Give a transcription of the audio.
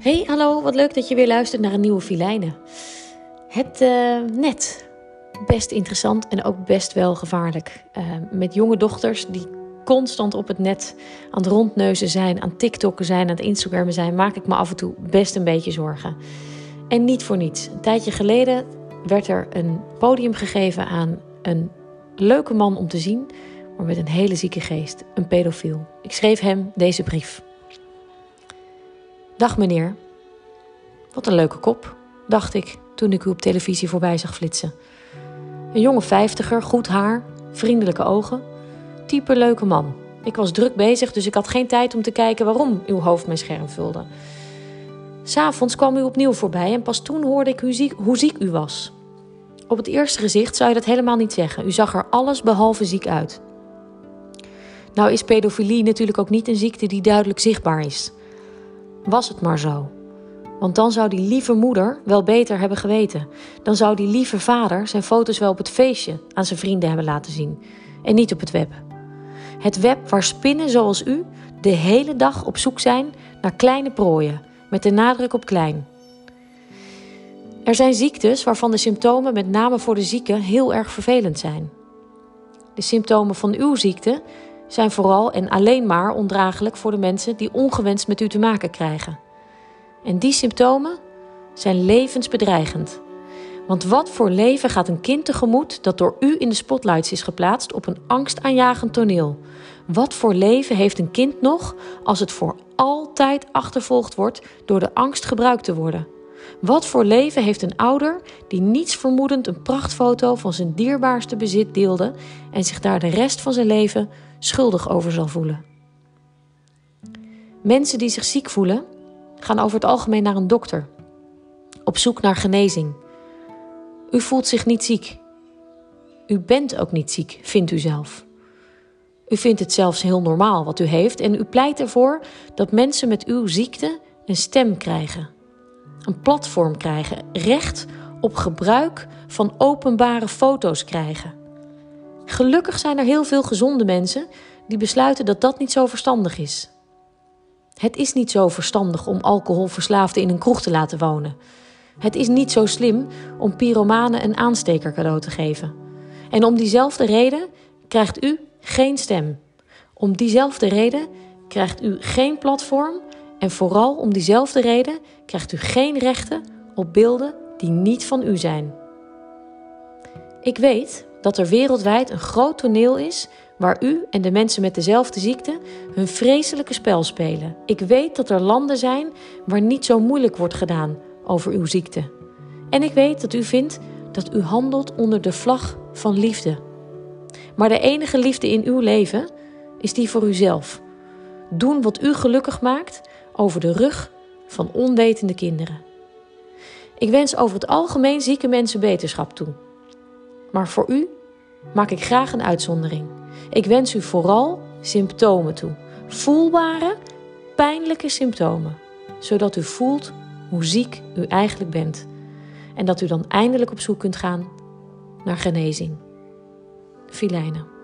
Hey, hallo, wat leuk dat je weer luistert naar een nieuwe Filijnen. Het uh, net, best interessant en ook best wel gevaarlijk. Uh, met jonge dochters die constant op het net aan het rondneuzen zijn, aan TikTokken zijn, aan het zijn, maak ik me af en toe best een beetje zorgen. En niet voor niets. Een tijdje geleden werd er een podium gegeven aan een leuke man om te zien, maar met een hele zieke geest, een pedofiel. Ik schreef hem deze brief. Dag meneer. Wat een leuke kop, dacht ik toen ik u op televisie voorbij zag flitsen. Een jonge vijftiger, goed haar, vriendelijke ogen. Type leuke man. Ik was druk bezig, dus ik had geen tijd om te kijken waarom uw hoofd mijn scherm vulde. S'avonds kwam u opnieuw voorbij en pas toen hoorde ik hoe ziek, hoe ziek u was. Op het eerste gezicht zou je dat helemaal niet zeggen. U zag er alles behalve ziek uit. Nou is pedofilie natuurlijk ook niet een ziekte die duidelijk zichtbaar is. Was het maar zo. Want dan zou die lieve moeder wel beter hebben geweten. Dan zou die lieve vader zijn foto's wel op het feestje aan zijn vrienden hebben laten zien. En niet op het web. Het web waar spinnen zoals u de hele dag op zoek zijn naar kleine prooien. Met de nadruk op klein. Er zijn ziektes waarvan de symptomen met name voor de zieke heel erg vervelend zijn. De symptomen van uw ziekte zijn vooral en alleen maar ondraaglijk voor de mensen die ongewenst met u te maken krijgen. En die symptomen zijn levensbedreigend. Want wat voor leven gaat een kind tegemoet dat door u in de spotlights is geplaatst op een angstaanjagend toneel? Wat voor leven heeft een kind nog als het voor altijd achtervolgd wordt door de angst gebruikt te worden? Wat voor leven heeft een ouder die niets vermoedend een prachtfoto van zijn dierbaarste bezit deelde en zich daar de rest van zijn leven schuldig over zal voelen? Mensen die zich ziek voelen, gaan over het algemeen naar een dokter, op zoek naar genezing. U voelt zich niet ziek. U bent ook niet ziek, vindt u zelf. U vindt het zelfs heel normaal wat u heeft en u pleit ervoor dat mensen met uw ziekte een stem krijgen een platform krijgen, recht op gebruik van openbare foto's krijgen. Gelukkig zijn er heel veel gezonde mensen die besluiten dat dat niet zo verstandig is. Het is niet zo verstandig om alcoholverslaafden in een kroeg te laten wonen. Het is niet zo slim om pyromanen een aansteker cadeau te geven. En om diezelfde reden krijgt u geen stem. Om diezelfde reden krijgt u geen platform en vooral om diezelfde reden krijgt u geen rechten op beelden die niet van u zijn. Ik weet dat er wereldwijd een groot toneel is waar u en de mensen met dezelfde ziekte hun vreselijke spel spelen. Ik weet dat er landen zijn waar niet zo moeilijk wordt gedaan over uw ziekte. En ik weet dat u vindt dat u handelt onder de vlag van liefde. Maar de enige liefde in uw leven is die voor uzelf. Doen wat u gelukkig maakt over de rug van onwetende kinderen. Ik wens over het algemeen zieke mensen beterschap toe. Maar voor u maak ik graag een uitzondering. Ik wens u vooral symptomen toe. Voelbare, pijnlijke symptomen. Zodat u voelt hoe ziek u eigenlijk bent. En dat u dan eindelijk op zoek kunt gaan naar genezing. Filijnen.